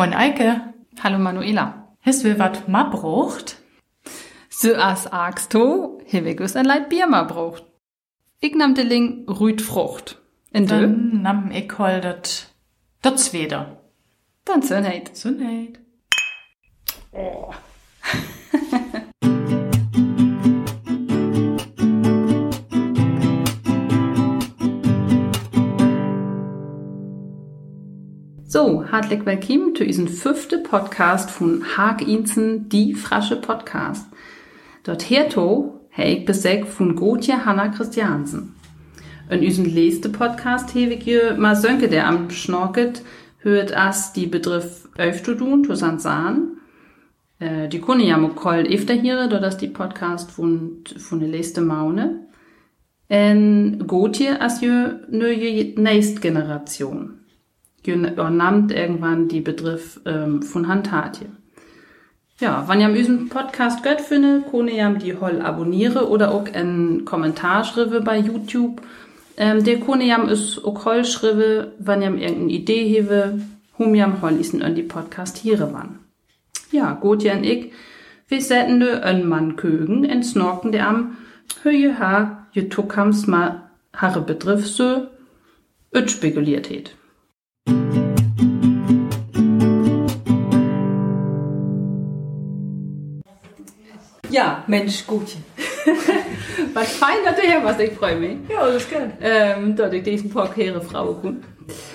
Moin Eike, Hallo Manuela. hast du wat ma brucht? So as agst du, hewigus ein Leid Bier ma brucht. Ich nahm de Ling Rüd Frucht. In? Dann nahm ich hol dat, dat Zweder. Dann so heit. So So, hartlich willkommen zu diesem fünften Podcast von Haag Inzen, die frasche Podcast. Dort herto ich besägt von Gotje Hanna Christiansen. In diesem letzten Podcast ich ihr mal Sönke, der am Schnorket, hört as die Begriff Öftudun, to Sansan. Äh, die kunne ja mo koll efter hier, dort das die Podcast von, von der letzten Maune. En Gotje as jö je nächst Generation übernimmt irgendwann die Begriff ähm, von Handtatje. Ja, wenn ihr am diesem Podcast gött finde, kann ihr die Holl abonniere oder auch einen Kommentar schreibe bei YouTube. Ähm, der kann ihr ist auch Holl schreibe, wenn ihr irgendeine Idee hebe, hum ihr Holl isen an die Podcast hier wann. Ja, Gotje und ich, wir setzen ne ein Mann kögen en snorken der am Höhe ha, je tukams ma harre Begriff so, öt spekuliert het. Ja, Mensch, gut. was fein, dass du her warst, ich freue mich. Ja, alles gut. Ähm, dass ich diesen Podcast Frau Kuhn.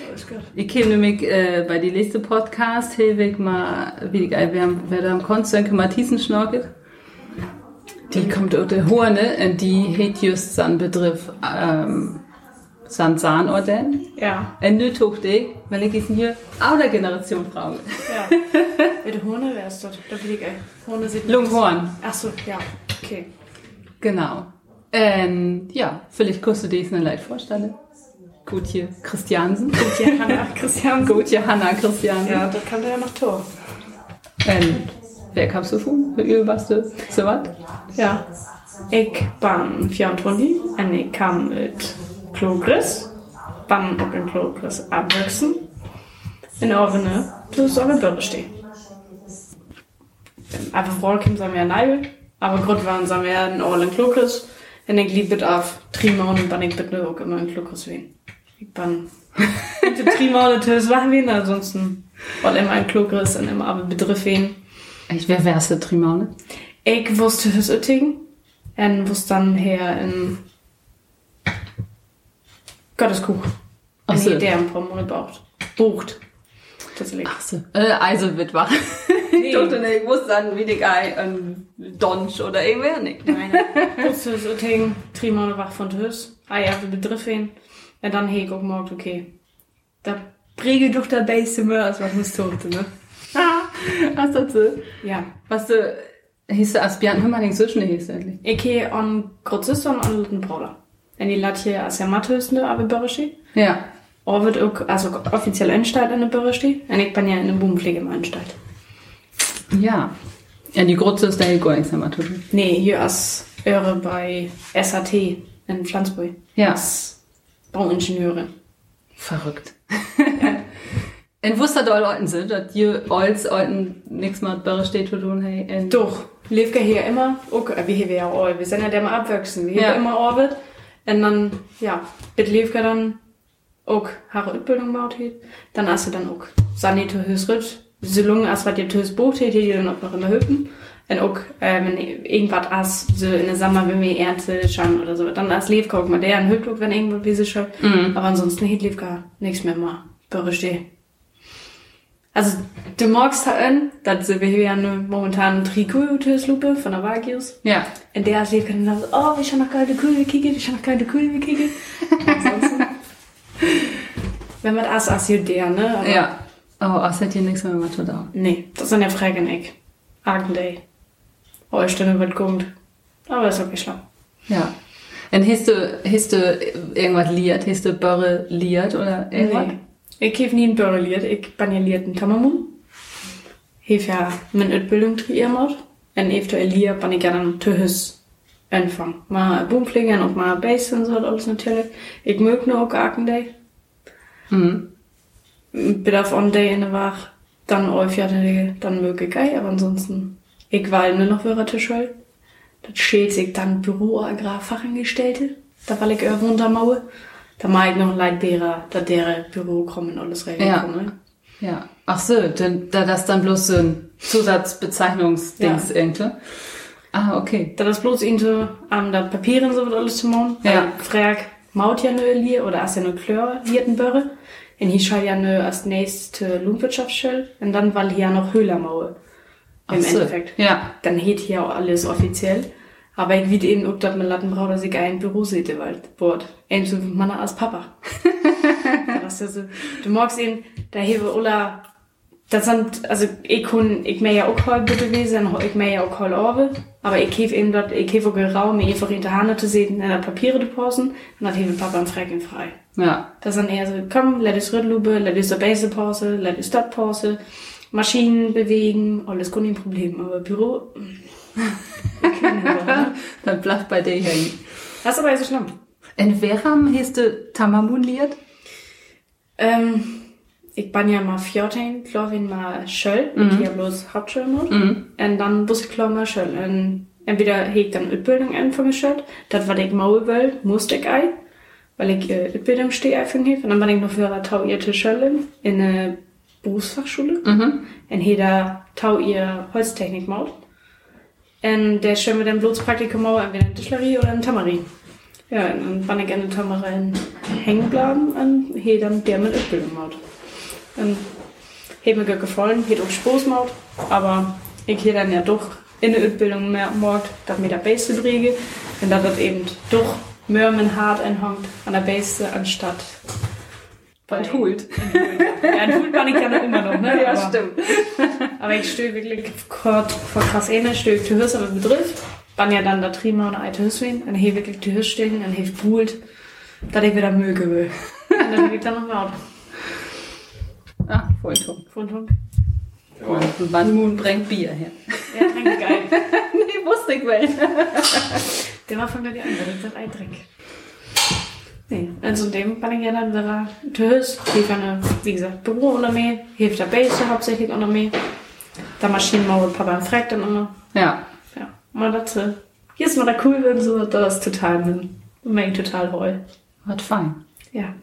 Alles gut. Ich kenne nämlich äh, bei die letzte Podcast, Hilwig mal, wie geil, wir haben, wer da am Konstantin Mathisen schnorkelt. Die kommt aus der Horne und die hat just seinen Begriff, ähm, sein Zahnorden. Ja, Und tog det, weil ich ist hier auch der Generation Frau. ja. Welche Horne wärst du? Da bin ich ey. Horne sieht Lunghorn. Ach so, ja. Okay. Genau. Ähm, ja, vielleicht kannst du dir das eine Leid vorstellen. Gutje Christiansen. Gutje Hanna Christian. Gutje Hanna Christiansen. Ja, das kann der ja noch Tor. Und wer kamst du von? Warst du so was? Ja. Ich bin 24 und ich kam mit Progress. Bin auch in Progress Orvene, du soll eine Birne stehen. Aber vorher kommen sie mir neu. Aber Grund waren sie mir in All in Progress. Und ich liebe auf Trimon und bin ich bitte auch immer in Progress wen. Ich bin mit den Trimon und das war wen, ansonsten all immer in Progress und immer aber Begriff wen. Ich wer wärst du Trimaune? Ich wusste fürs Uttingen und wusste dann her in Gotteskuch. Ach Ach so. so. der ein Monate braucht. Bucht. Tatsächlich. Ach so. Äh, also wach. Nee. Ich dachte, nicht, ich wusste dann wie die Geil, ein Donch oder irgendwer nicht. Nein, wusste fürs Uttingen, Trimone wach von Tös. Ah ja, wir Begriff wen. Und dann hey, guck mal, okay. Da präge doch der Base immer, als was muss tote, ne? Was dazu? Ja. Was du, hieß du Asbjörn, hör mal den schnell hieß du endlich. Ich gehe an Großsüster und an Luten Bruder. Und die lat hier als ja Mathösne, aber Börrischi. Ja. Wird auch, also offiziell Anstalt in der Börrischi. Und ich bin ja in der Bubenpflege im Anstalt. Ja. Ja, die Grütze ist der gar nichts mehr. Nee, hier als Öre bei SAT in Pflanzburg. Ja. Als Bauingenieure. Verrückt. In Wuster da Leuten sind, dass die als Leuten nichts mit Börre steht zu tun, in- Doch, Levke hier immer, okay, wie hier wäre all, wir sind ja der mal abwachsen, wir Ja. ja. immer Orbit. Und dann, ja, mit Levke dann auch Haare Utbildung baut. Dann hast du dann auch Sanito Hösrit, so lange als was dir Tös Boot hat, die dann auch noch immer hüppen. Und auch, äh, wenn irgendwas as, so in der Sommer, wenn wir Ernte schauen oder so, dann als Levke auch mal der ein Hüpflock, wenn irgendwo wie sie schon. Mhm. Aber ansonsten hat Levke nichts mehr mal. Börre Also, du magst halt, dass wir hier ja momentan Trikot-Lupe von der Vagius. Ja. Und der sieht dann so, oh, ich habe noch keine Kühe gekickt, ich habe noch keine Kühe. Ansonsten, wenn man das als der, ne? Aber Ja. Oh, das hat hier nichts mehr mit tun. Nee, das sind ja Fragen, ich. Argendey. Eure Stimme wird gut. Aber ist okay schlau. Ja. Und hast du, hast du irgendwas liert? Hast du Börre liert oder irgendwas? Nee. Ich habe nie ein Börre liert, ich bin ja liert in. Ich habe ja meine Ausbildung triiert. Und eventuell liert bin ich ja dann Töhus anfangen. Mal Boompflegen und mal Bass und so alles natürlich. Ich mög nur auch Argendey. Mhm. Bedarf on day in der Wach. dann auf ja, dann, möge ich, aber ansonsten, ich war nur noch für Tischwell. Das steht sich dann Büro Agrarfachangestellte. Da war ich irgendwo unter Mauer. Da mag ich noch ein Leitbeerer, da der Büro kommen und alles regeln. Ja. Ne? Ja. Ach so, denn, da das dann bloß so ein Zusatzbezeichnungsdings Ja. irgendwie. Ah, okay. Da das bloß into am da Papieren so wird alles zu machen. Ja. Frag maut ja nö lier oder as ja nö Klör Wirtenbörre. Und hier schall ja nö als nächste Lohnwirtschaftsstelle. Und dann war hier noch Höhlermauer. Im Ach so. Endeffekt. Ja. Dann heet hier auch alles offiziell. Aber ich wie eben, ob das mit Lattenbrau, dass ich ein Büro sehe, weil, Wort. Ähnlich so wie man als Papa. das ist so, du magst ihn, da hebe Ulla, das sind, also, ich kann, ich mehr ja auch heute gewesen, ich mehr ja auch heute Orbe, aber ich hebe eben dort, ich hebe auch Raum, mir einfach in der Hand zu sehen, in der Papiere zu posten, und dann hebe Papa am Frecken frei. Ja. Das sind eher so, komm, let us Rüttlube, let us der Base Pause, let us dort Pause, Maschinen bewegen, alles kein Problem, aber Büro, Dann bleibt bei dir hier. Das ist aber so schlimm. In Veram hast du Tamamun liert? Ähm, ich bin ja mal 14, glaube ich, mal Schöll. Ich habe bloß Hauptschule gemacht. Und dann muss ich klar mal Schöll. Und entweder heg dann Utbildung Schöll. Das war ich mal will, musste ich ein. Weil ich äh, Utbildung stehe anfangen habe. Und dann bin ich noch für eine Tau ihr Schöll in eine Berufsfachschule. Mhm. Und hier da Tau ihr Holztechnik macht. Und der schön mit dem Blutspraktikum auch entweder in Tischlerie oder in Tamarin. Ja, und dann bin ich in der Tamarin hängen geblieben und hier dann der mit Ausbildung macht. Und hat mir gefallen, hat auch Spaß gemacht, aber ich hier dann ja doch in der Ausbildung mehr gemacht, dass mir der Beste bringe und dass das eben doch mehr mit hart anhängt an der Beste anstatt Bald holt. Ja, in Hult bin ich ja noch immer noch, ne? Ja, aber, stimmt. aber ich stehe wirklich kurz vor krass ähnlich, stehe ich zu Hüss aber Begriff. Bin ja dann da Trima und alte Hüsswin, und hier wirklich zu Hüss stehen, und hier poolt, dass ich wieder möge will. Und dann ich dann noch mal Ah, voll toll. von Hund. Und Van Moon bringt Bier her. Ja, trinkt geil. nee, wusste ich wel. Der war von der die andere, das ein Trink. Nee, also in dem bin ich ja dann wieder zu Hüss, hilft eine, wie gesagt, Büro unter mir, hilft der Base hauptsächlich unter mir. Der Maschinenmauer, Papa fragt dann immer. Ja. Ja, mal dazu. Hier ist mal da cool, wenn so, das ist total, mir total heul. Hat fein. Ja.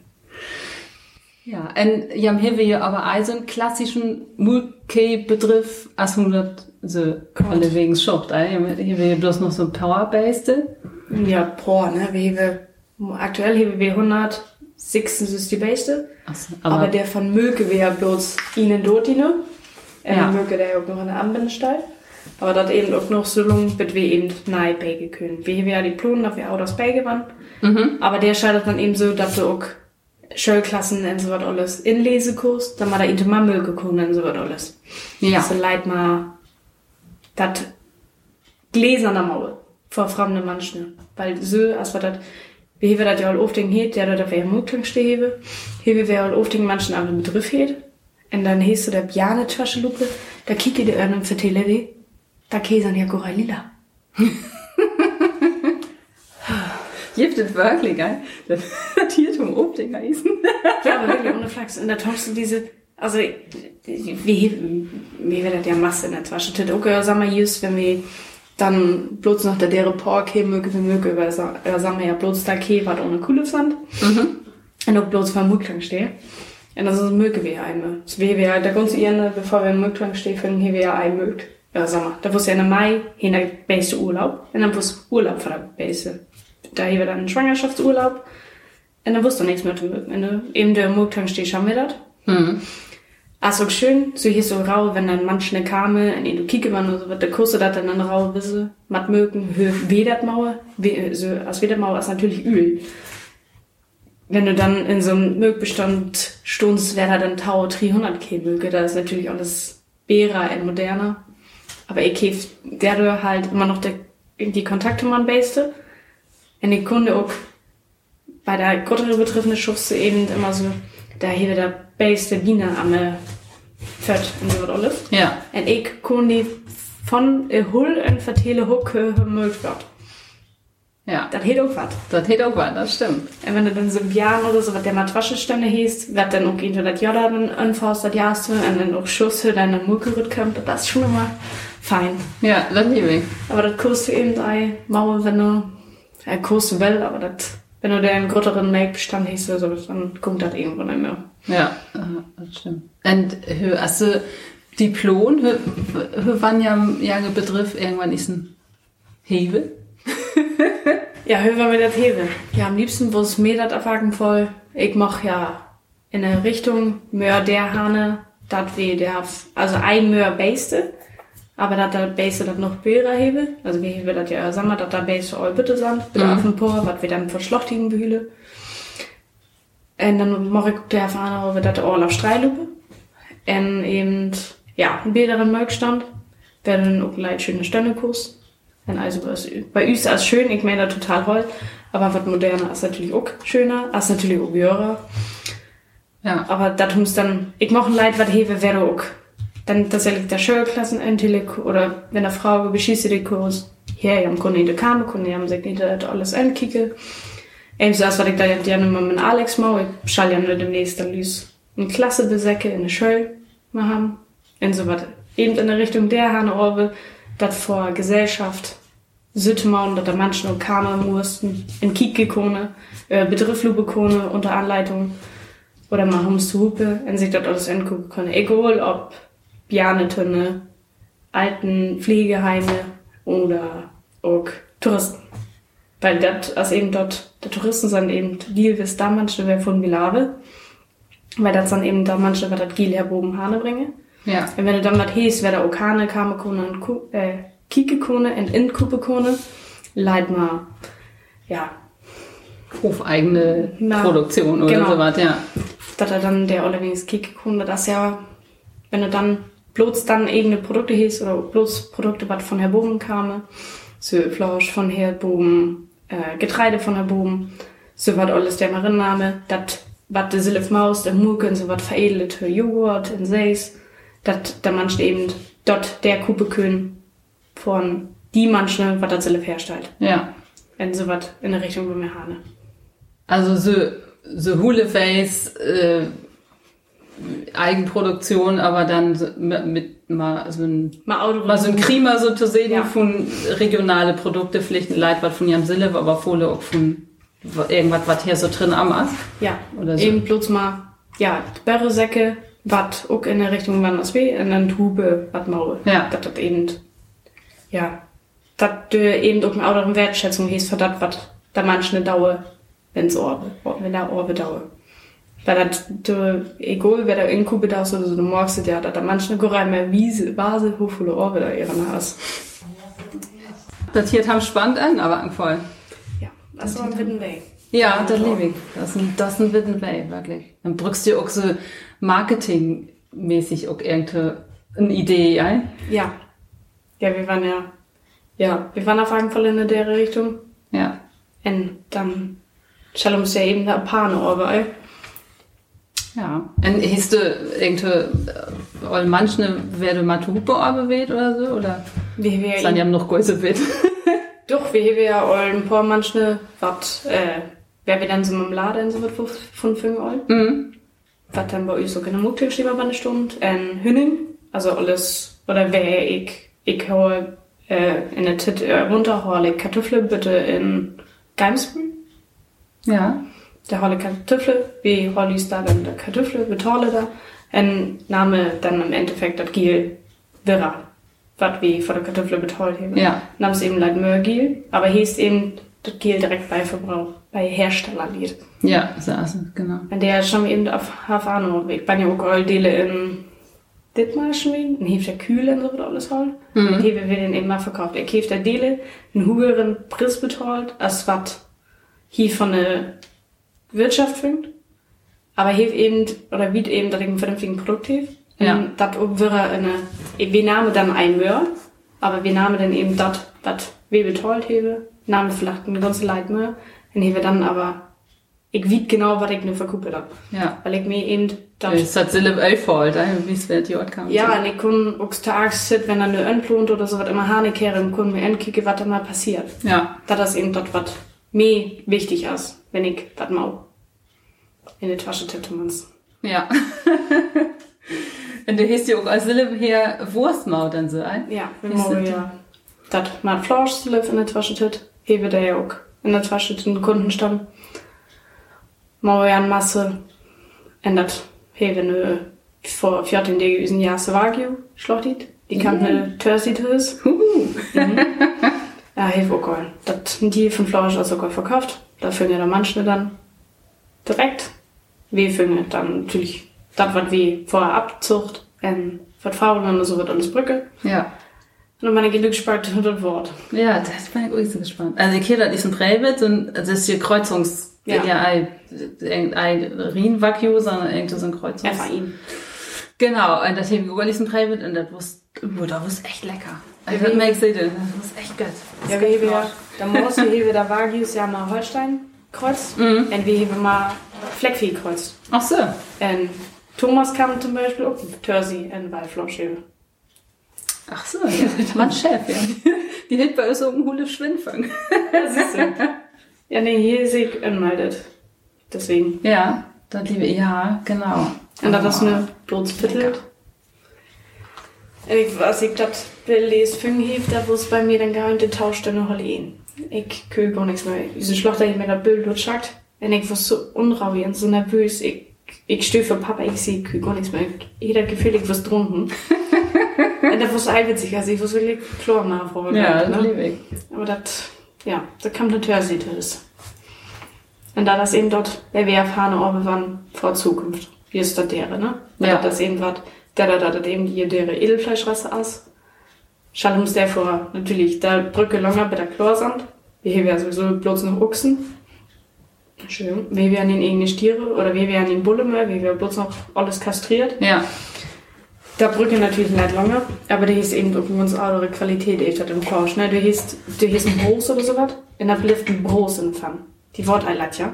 Ja, en jam hier wir aber auch so einen klassischen Mulke-Begriff, als hun das so alle wegen schoppt. Hier wir bloß noch so ein Powerbase. Ja, boah, ne, wie wir, aktuell haben wir 106 ist die beste, Achso, aber, aber, der von Möke wäre bloß ihnen dort, die nur. Äh, Ja. Möke, der auch noch in der Anbindestall. Aber das eben auch noch so lang, bis wir eben nahe Bäge können. Wir haben ja die Plonen, dass wir auch das Bäge waren. mhm. Aber der scheidet dann eben so, dass wir auch Schulklassen und so was alles Inlesekurs, dann mal da into mal Möke kommen und so was alles. ja. So leid mal dat Gläser Maul vor fremde Menschen. Weil so, als wir dat, wie hewe dat ja all oft den het, der da wäre Mutklang stehe, hewe wer all oft den Menschen an den Begriff het, und dann hest du der Bjane Taschenlupe, da kicke die Örnen für Telewe, da käsern ja Gora lila. Gibt es wirklich, gell? Das hat hier zum Obdinger ist. Ja, aber wirklich ohne Flachs. Und da tauschst du diese, also, wie, wie wir das ja Masse in der Tasche. Das auch, sagen wir, just, wenn wir dann bloß noch der dere Pork hier möge möge, weil ja, sagen wir ja bloß da Käse, was ohne Kuhle sind. Und auch bloß vom Muttklang stehe. Und das ist möge wir einmal. Das wäre wir der ganze Ende, bevor wir im Muttklang stehen, finden, hier wir ja ein mögt. Ja, sag mal, da wusste ja in Mai, hin der beste Urlaub. Und dann wusste Urlaub von der beste. Da hier wir dann einen Schwangerschaftsurlaub. Und dann wusste nichts mehr zu mögen. Und eben der Muttklang steht, schauen wir das. Mhm. Ah, so schön, so hier so rau, wenn dann manche ne kame, in du kicke man so, wird der Kurse dat dann rau wisse, mat mögen, wedat Mauer, we, so, als wedat Mauer ist natürlich Öl. Wenn du dann in so einem Mögbestand stunst, wäre da dann Tau 300 K möge, da ist natürlich alles Bera und moderner. Aber ich käf, der du halt immer noch der, die Kontakte man baste. Und die Kunde auch bei der größere betreffende Schufse eben immer so, da hier der beste Biene am äh, Fett und so was alles. Ja. Und ich kann die von äh, Hull und vertelle Huck äh, mögt wird. Ja. Das hätte auch was. Das hätte auch was, das stimmt. Und wenn du dann so ein Jahr oder so, was der Matwaschestände hieß, wird dann auch irgendwie das Jahr dann anfasst, das Jahr und dann auch Schuss für deine Mucke kommt, das ist schon immer fein. Ja, das liebe ich. Aber das kostet eben ein Mauer, wenn du, äh, kostet well, aber das, wenn du den größeren Make-Bestand hast oder so, dann kommt das irgendwo nicht mehr. Ja, äh, das stimmt. Und hö, also Diplom, wann ja ja Begriff irgendwann ist ein Hewe? Ja, hören wir das Hewe. Ja, am liebsten, wo es mir das erfagen voll. Ich mach ja in der Richtung mehr der Hane, dat wie der, also ein mehr Base, aber dat der Base dat noch Bilder hebe. Also wir hebe dat ja sagen wir, dat der Base all bitte sind, bitte Mhm. auf dem Por, wat wir dann verschlochtigen bühle. Und dann mach ich der over dat all auf Streilupe. Und eben, ja, ein bilderen Mögstand. Werden auch gleich schöne Stänekurs. Und also was, bei uns ist schön, ich meine das total toll. Aber was moderner ist natürlich auch schöner, ist natürlich auch höher. Ja. Aber das muss dann, ich mache ein Leid, was hewe wäre auch. Dann tatsächlich der Schulklassen endlich, oder wenn der Frau beschießt die Kurs, hier, ich kann nicht kommen, kann ich sich nicht alles ankicken. Ebenso als was ich da gerne mit meinem Alex mache, ich schall ja nur demnächst dann Lüs eine Klasse besäcke in der Schule machen. Und so was eben in der Richtung der Hane Orbe, das vor Gesellschaft machen, dass da manche noch kamen mussten, in Kikekone, äh, Betrifflubekone unter Anleitung oder mal ums Hupe, und sich dort alles angucken können. Egal ob Bianetönne, alten Pflegeheime oder auch Touristen. Weil das, also eben dort, die Touristen sind eben wie es da manche wer von Milave. Weil das dann eben da manche, was das Gil herboben Hane bringe. Ja. Und wenn du dann was hieß, wäre da Okane, Kamekone und Ku äh, Kikekone und Inkupekone, leid mal, ja, Hofeigene Na, Produktion oder genau. sowas, ja. dass er dann der allerdings Kikekone, das ja, wenn du dann bloß dann eigene Produkte hieß oder bloß Produkte, was von Herboben kamen, so Fleisch von Herboben, äh, Getreide von Herboben, so was alles der Marinname, das, was der Silf Maus, der Muken, so was veredelte Joghurt in Seis, dat da manche eben dort der Kupekön von die manche, was das Silf herstellt. Ja. Und so was in der Richtung wo wir haben. Also so, so Huleface, äh, Eigenproduktion, aber dann mit, mal so ein Mal mal so ein Klima so zu sehen Ja. von regionale Produkte, vielleicht ein Leid was von ihrem Silber, aber Fohle auch von irgendwas, was hier so drin am ist. Ja, Oder so. eben bloß mal, ja, Bärresäcke, wat auch in der Richtung wann das weh, und dann Tube, wat Maul. Ja. Das hat eben, ja, das eben auch eine andere Wertschätzung hieß für das, was da manche Dauer, wenn's Orbe, wenn da Orbe dauer. Weil das, du, egal wer da in Kube da ist oder so, du magst ja, dass da manche gar mehr Wiese, Vase, hochvolle Orbe da ihren hast. Das hier haben spannend an, aber voll. Ja, das war ein Witten Weg. Ja, das liebe ich. Das ist ein, das ist ein Witten Way, wirklich. Dann brückst du auch so marketingmäßig auch irgendeine eine Idee ein. Ja. Ja, wir waren ja, ja, wir waren auf jeden Fall in der Richtung. Ja. Und dann wir uns ja eben da ein paar noch bei. Ja. Und hast du irgendeine, äh, manche werde mal Hupe weht oder so, oder? Wir wir Dann ja noch größer wird. Doch, wir haben ja all ein paar manche, was, äh, wer wir dann so mit dem Laden so wird von Fünf all. mhm. Was dann bei uns so genau Mutter steht bei einer Stunde. Und Hünning, also alles, oder wer ich, ich hole, äh, in der Tit, äh, runter, hole Kartoffeln bitte in Geimsbrü. Ja. Der hole Kartoffel, wie hole ich da dann der Kartoffel, betale da, und nahme dann im Endeffekt das Giel Wirra, was wie von der Kartoffel betalt habe. Ja. Namens eben mehr Giel, aber ist eben das Giel direkt bei Verbrauch, bei Hersteller liegt. Ja, so ist es, genau. Und der schon eben auf Havano, ich bin ja auch Goldele in Dithmarschen, in Hef der Kühle und so wird alles halt. Mhm. Und hier wir den eben mal verkauft. Er käft der Dele einen höheren Preis betalt, als was hier von der Wirtschaft fängt. Aber hier eben, oder wie eben, dass ich ein vernünftigen Produkt habe. Ja. Und das wäre eine, wir nahmen dann ein mehr, aber wir nahmen dann eben das, was wir betalt habe, nahmen vielleicht ein ganzes Leid mehr. Und hier wir dann aber ich weet genau, was ich nur verkuppelt hab. Ja. Weil ich mir eben Das hat Sille Elfold, wie es wird, die Ort kam. ja, und ich kann auch tags sit, wenn er nur anplant oder so, was immer Hanekehre, und kann mir ankicken, was da mal passiert. Ja. Da ist eben dort, was mir wichtig ist, wenn ich was mau in die Tasche tippe, man's. Ja. Und du hast ja auch als Sille hier Wurstmaut dann so ein. Ja, wir machen ja, das mal Fleisch in der Tasche tit, hebe der ja auch in der Tasche den Kundenstamm. Machen ja Masse, ändert, hebe ne, vor 14 Tagen üsen Jahre Wagyu, schlachtet. Die kam ne Törsi tis. Huhu. Ja, hebe auch geil. Das die von Fleisch also geil verkauft. Da fünge der manche dann direkt. Wir fünge dann natürlich, das, was wir vorher abzucht, ähm, vertrauen und so wird alles Brücke. Ja. Und meine Glückssparte 100 Wort. Ja, das bin ich auch so gespannt. Also ich kenne das ist ein Präbit und das ist hier Kreuzungs... Ja. Ja, ein, ein, ein Rien-Vakio, sondern irgendwie so ein Kreuzungs... Einfach ihn. Genau, und das haben wir auch diesen Präbit und das wusste, oh, das wusste echt lecker. Das wie- merkst du, das wusste echt gut. Das Ja, ist wir gut heben ja, da muss wir heben der Wagius ja mal Holstein kreuz. Mhm. Und wir heben mal Fleckvieh kreuz. Ach so. Und Thomas kam zum Beispiel auch Törsi in Waldflosch heben. Ach so, ja. Mann Chef, ja. Die hält bei uns so einen Hule Schwindfang. Das ist so. ja, nee, hier ist ich anmeldet. Deswegen. Ja, das liebe ich, ja, genau. Und das ist eine Blotsviertel. Ich weiß, ich das will les fünf hilft, da wo es bei mir dann gar nicht tauscht dann noch Ich kühl gar nichts mehr. Diese Schlochter, die mir das Bild dort schackt. Und ich war so unruhig und so nervös. Ich, ich stehe für Papa, ich sehe kühl gar nichts mehr. Ich hätte das Gefühl, ich was drunten. und das war so einwitzig, also ich was wirklich klar vorher. Ja, das ne? liebe ich. Aber das, ja, da kam Törsiete ist. Und da das eben dort, der wir erfahrene Orbe waren vor Zukunft. Wie ist das dere, ne? Ja. Ja. Das eben was, der da, da, da, eben die dere Edelfleischrasse aus. Schallums der vor, natürlich, der Brücke longer bei der Chlorsand. Wir haben ja sowieso bloß noch Ochsen. Schön. Wir werden in irgendeine Stiere, oder wir werden in Bulle mehr, wir werden bloß noch alles kastriert. Ja, Der Brücke natürlich nicht lange, aber die ist eben auch eine andere Qualität echt im Fleisch. Ne? Du hast, du hast ein Bros oder sowas, und da bleibt ein Bros in der Pfanne. Die Wort einladt, ja.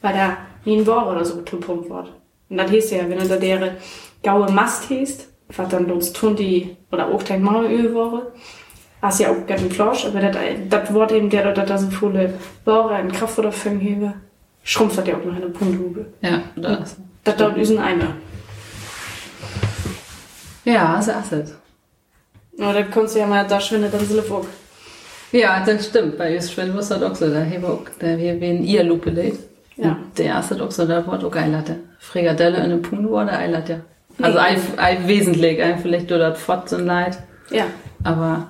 Weil da nie ein Wort oder so gepumpt wird. Und das heißt ja, wenn du da dere gaue Mast hast, was dann uns tun die, oder auch dein Maulöl wäre, hast ja auch gerne ein Fleisch, aber das, Wort eben, der da, so viele Ware in Kraft oder Fünf hebe, schrumpft das ja auch noch in eine Punkthupe. ja, das. Das dauert üsen Eimer. Ja, so ist es. Aber dann kannst du ja mal da schwindet dann so auch. Ja, das stimmt. Bei uns Schwinn muss das auch so. Da haben wir auch, da wir in ihr Lupe lädt. Ja. Der erste auch so, da wird auch Eilatte. Frikadelle in einem Punkt war der Eilatte. Also ein, ein wesentlich, ein vielleicht das Fott und Leid. Ja. Aber,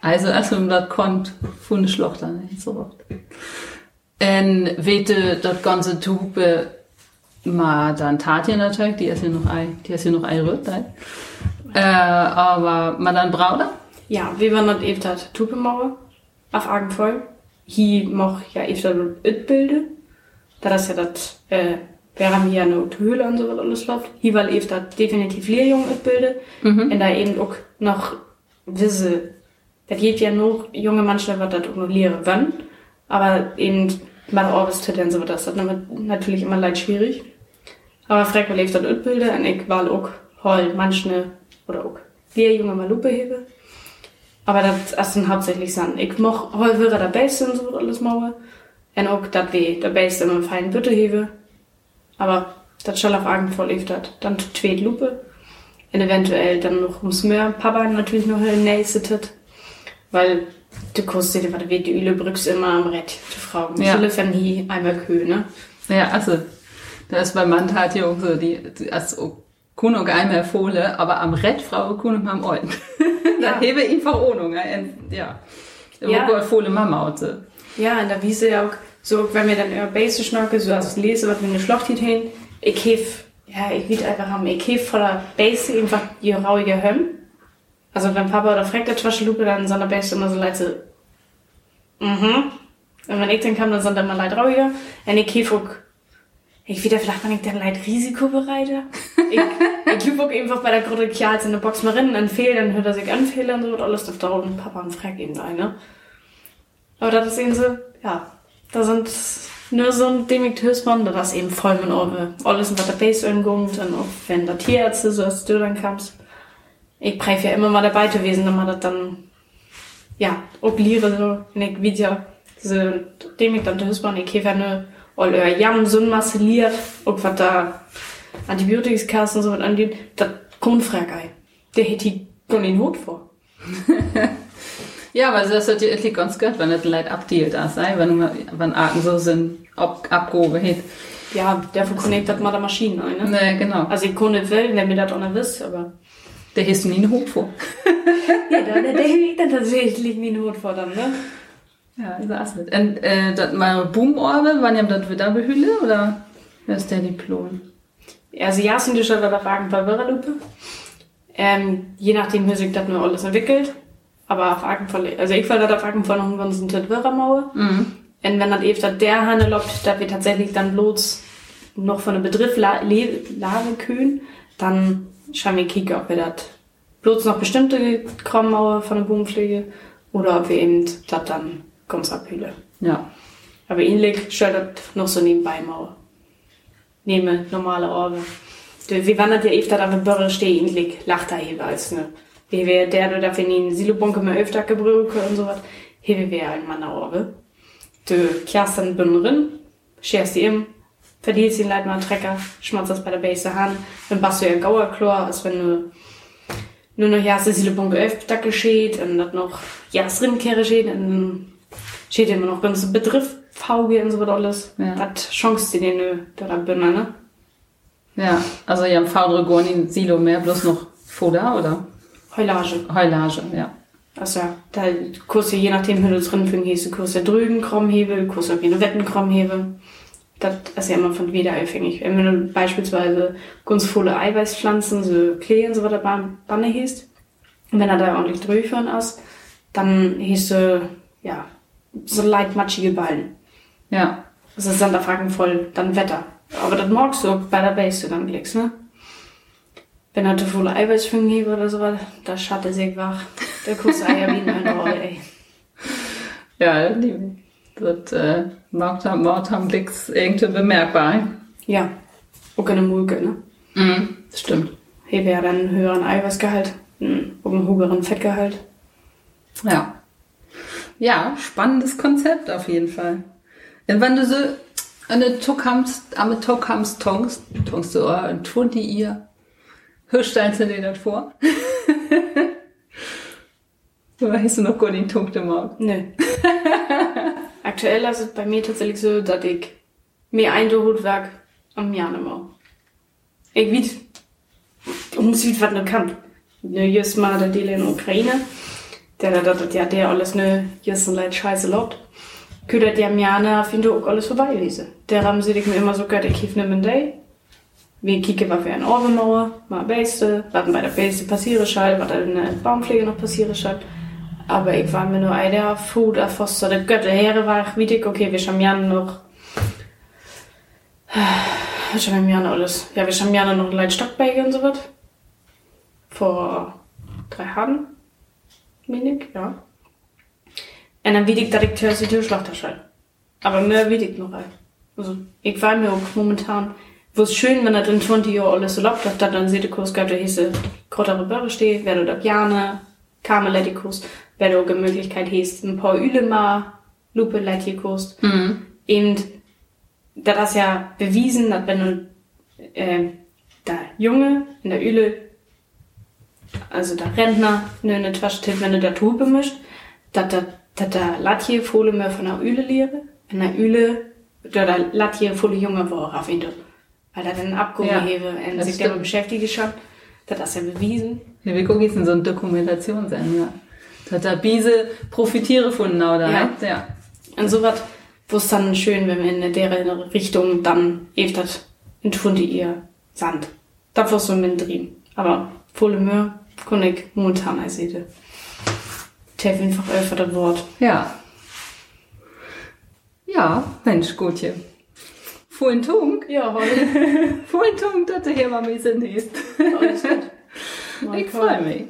also, als wenn das kommt, von der Schlochter, nicht so oft. Und wete, das ganze Tube, mal dann Tatja natürlich, die ist hier noch ein, die ist hier noch ein Rütt, äh, aber mal dann Brauder? Ja, wie man das eben hat, Tupemauer, auf Argenvoll. Hier mach ja eben das Utbilde. Da das ja das, äh, wir haben hier eine Höhle und so was alles läuft. Hier war eben das definitiv Lehrjung Utbilde. Mhm. Und da eben auch noch wisse, das geht ja nur junge Menschen, was das auch noch lehren wollen. Aber eben mal Orbis und so was, das ist natürlich immer leid schwierig. Aber frag mal, das Utbilde, und ich war auch hol manche, oder auch Lehrjunge mal Lupe hebe. Aber das ist dann hauptsächlich Sand. Ich mach hol wäre der Beste und so wird alles mache. Und auch das weh, der Beste immer fein Bütte hebe. Aber das soll auf Augen voll lief dat. Dann tweet Lupe. Und eventuell dann noch ums Meer. Papa natürlich noch nächste tit. Weil du kannst dir, was die Üle brückst immer am Rett. Die Frau. Ja. Ja. Viele hier einmal Kühe, ne? Ja, also, da ist bei Mann hat ja auch so, die, die also, Kuno einmal empfohlen, aber am Rett Frau Kuno am Eulen. Ja. da hebe ich Verordnung, ja. Ja. Ja. Empfohlen Mama. Ja, in der Wiese ja auch, so, wenn wir dann über Base schnacken, so als ich lese, was wir in der Schlacht hier hin, ich hef, ja, ich will einfach haben, ich hef voller Base einfach die rauige Hömm. Also wenn Papa oder fragt der Taschenlupe, dann sind der Base immer so leid so, mhm. Und wenn ich dann kam, dann sind dann mal leid rauiger. Und ich hef auch, ich wieder vielleicht mal nicht dann leid risikobereiter. Ich, ich hüb auch einfach bei der Gruppe Kials in der Box mal rein, dann fehlt, dann hört er sich anfehlen und so, und alles auf da und Papa und fragt ihn da, ne? Aber das ist eben so, ja, Da sind nur so ein dämig Hösmann, das eben voll mit Orbe. Alles in der Base irgendwo und auch wenn der Tierärzte so als du dann kamst. Ich preif ja immer mal dabei gewesen, damit das dann, ja, obliere so, in ich Video, so dämig dann Hösmann, ich habe nur all euer Jam so massiliert, und was da Antibiotikskassen so was angeht, das kommt fragei. Der hätte ich gar den Hut vor. Ja, weil das hat ja ganz gut, wenn das Leid abdealt, das sei, wenn, wenn Arten so sind, ab, abgehoben hat. Ja, dafür connectet man da Maschinen ein, ne? Ne, genau. Also ich kann nicht will, wenn mir das auch nicht wisst, aber. Der hieß nie einen Hut vor. ja, da, der, der liegt dann tatsächlich nie Not vor dann, ne? Ja, ich weiß nicht. Und, äh, das mal Boomorbe, wann ihr das wieder behülle, oder? Wer ist der Diplom? Also ja, sind die schon bei der Fragen bei Wirrelupe. Ähm, je nachdem, wie sich das nur alles entwickelt. Aber auf Agenfall, also ich war da auf Agenfall noch irgendwann so ein Wirrermauer. Mhm. Und wenn das eben der Hanne lobt, da wir tatsächlich dann bloß noch von einem Begriff la le- lade kühn, dann schauen wir kicken, ob wir das bloß noch bestimmte Krommmauer von der Bodenpflege oder ob wir eben das dann ganz abhülle. Ja. Aber ähnlich stellt das noch so nebenbei Mauer. Nehme normale Orgel. Du, Wie wandert ja öfter da mit Börre stehen, ähnlich lacht da jeweils, ne? Wie wäre der, du dafür nie einen Silobunke mehr öfter gebrüke und so was. Hier wäre ein Mann Orgel. Du kehrst dann Bünden drin, scherst die im, verdienst den einen Trecker, schmatzt das bei der Base Hand, dann bast du ja ein Gauerchlor, als wenn du nur noch ja, das Silobunke öfter geschieht und das noch ja, Rindkehre steht und dann steht immer noch ganz Begriff, VG und so was alles. Ja. Das Chance, die den da da Bünder, ne? Ja, also ihr habt Faudre Gorni Silo mehr, bloß noch Foda, oder? Heulage. Heulage, ja. Also ja, da Kurs je nachdem, wie du drin fügen hieß, Kurs der drüben Krummhebel, Kurs auf jeden Wetten Krummhebel. Das ist ja immer von wieder abhängig. Wenn du beispielsweise ganz volle Eiweißpflanzen, so Klee und so weiter Banne hießt, und wenn er da ordentlich durchführen ist, dann hieß du, ja, so leicht matschige Ballen. Ja. Das ist dann der Fragen voll, dann Wetter. Aber das magst du bei der Base dann klickst, ne? Wenn er zu volle Eiweißfüngen hebe oder so was, da schatte sich wach. Der Kuss Eier wie ein Roll, ey. Ja, die, das äh, macht am Blicks irgendwie bemerkbar. Ja. Auch eine Mulke, ne? Mhm. Das stimmt. Hebe ja dann einen höheren Eiweißgehalt, einen, auch einen höheren Fettgehalt. Ja. Ja, spannendes Konzept auf jeden Fall. Und wenn du so eine Tuckhamst, am Tuckhamst tongst, tongst du auch ein Tun die ihr, hörst du dir das vor? Oder hast du noch gar den Tunk im Auge? Nö. Aktuell ist es bei mir tatsächlich so, dass ich mir ein Hutwerk am mehr. Ich weiß, um Süd was noch kann. Ne, just mal der Deal in der Ukraine. Der, der, der, der, der alles ne, just ein Leid scheiße lobt. Köder die am Jahr ne, finde auch alles vorbei gewesen. Der haben sie ich mir immer so gehört, ich kief ne day. Wir kicken, was für ein Orbenmauer, mal Beste, was bei der Beste passieren schall, was in der Baumpflege noch passieren schall. Aber ich war mir nur ein der Food, der Foster, der Götter, Heere war ich wie okay, wir haben ja noch, was haben wir ja noch alles? Ja, wir haben ja noch ein Leitstockbagel und so was. Vor drei Jahren, wenig, ja. Und dann ich, dass ich zuerst die Türschlachterschall. Aber mehr ich noch ein. Also, ich war mir auch momentan, wo es schön, wenn er in 20 Jahren alles so läuft, dass dann seht ihr Kurs gehabt, der hieße, steht, wer du da gerne, Karmeletikus, wer du eine Möglichkeit hieß, ein paar Üle mal, Lupe Leitierkurs. Mhm. Und das ist ja bewiesen, dass wenn du, äh, der Junge in der Üle, also der Rentner, ne, eine Tasche tippt, wenn du da Tube mischt, dass der, dass der Latje volle mehr von der Üle lehre, in der Üle, da der Latje volle Junge war auf ihn, weil er dann abgehebe Ja, und das sich damit beschäftigt schon, das ist ja bewiesen. Ja, wir gucken jetzt in so eine Dokumentation sein, ja. Da hat Biese profitiere von genau da, Ja. ja. Und so was, wo es dann schön, wenn wir in der Richtung dann eben das in Funde ihr Sand. Da war so mit drin. Aber volle Mühe, kann ich momentan als sehe. Tev einfach öfter das Wort. Ja. Ja, Mensch, Gutje. Vorhin Tunk, Ja, heute. Tunk, dass du hier mal bisschen ist. Alles gut. Ich freue mich.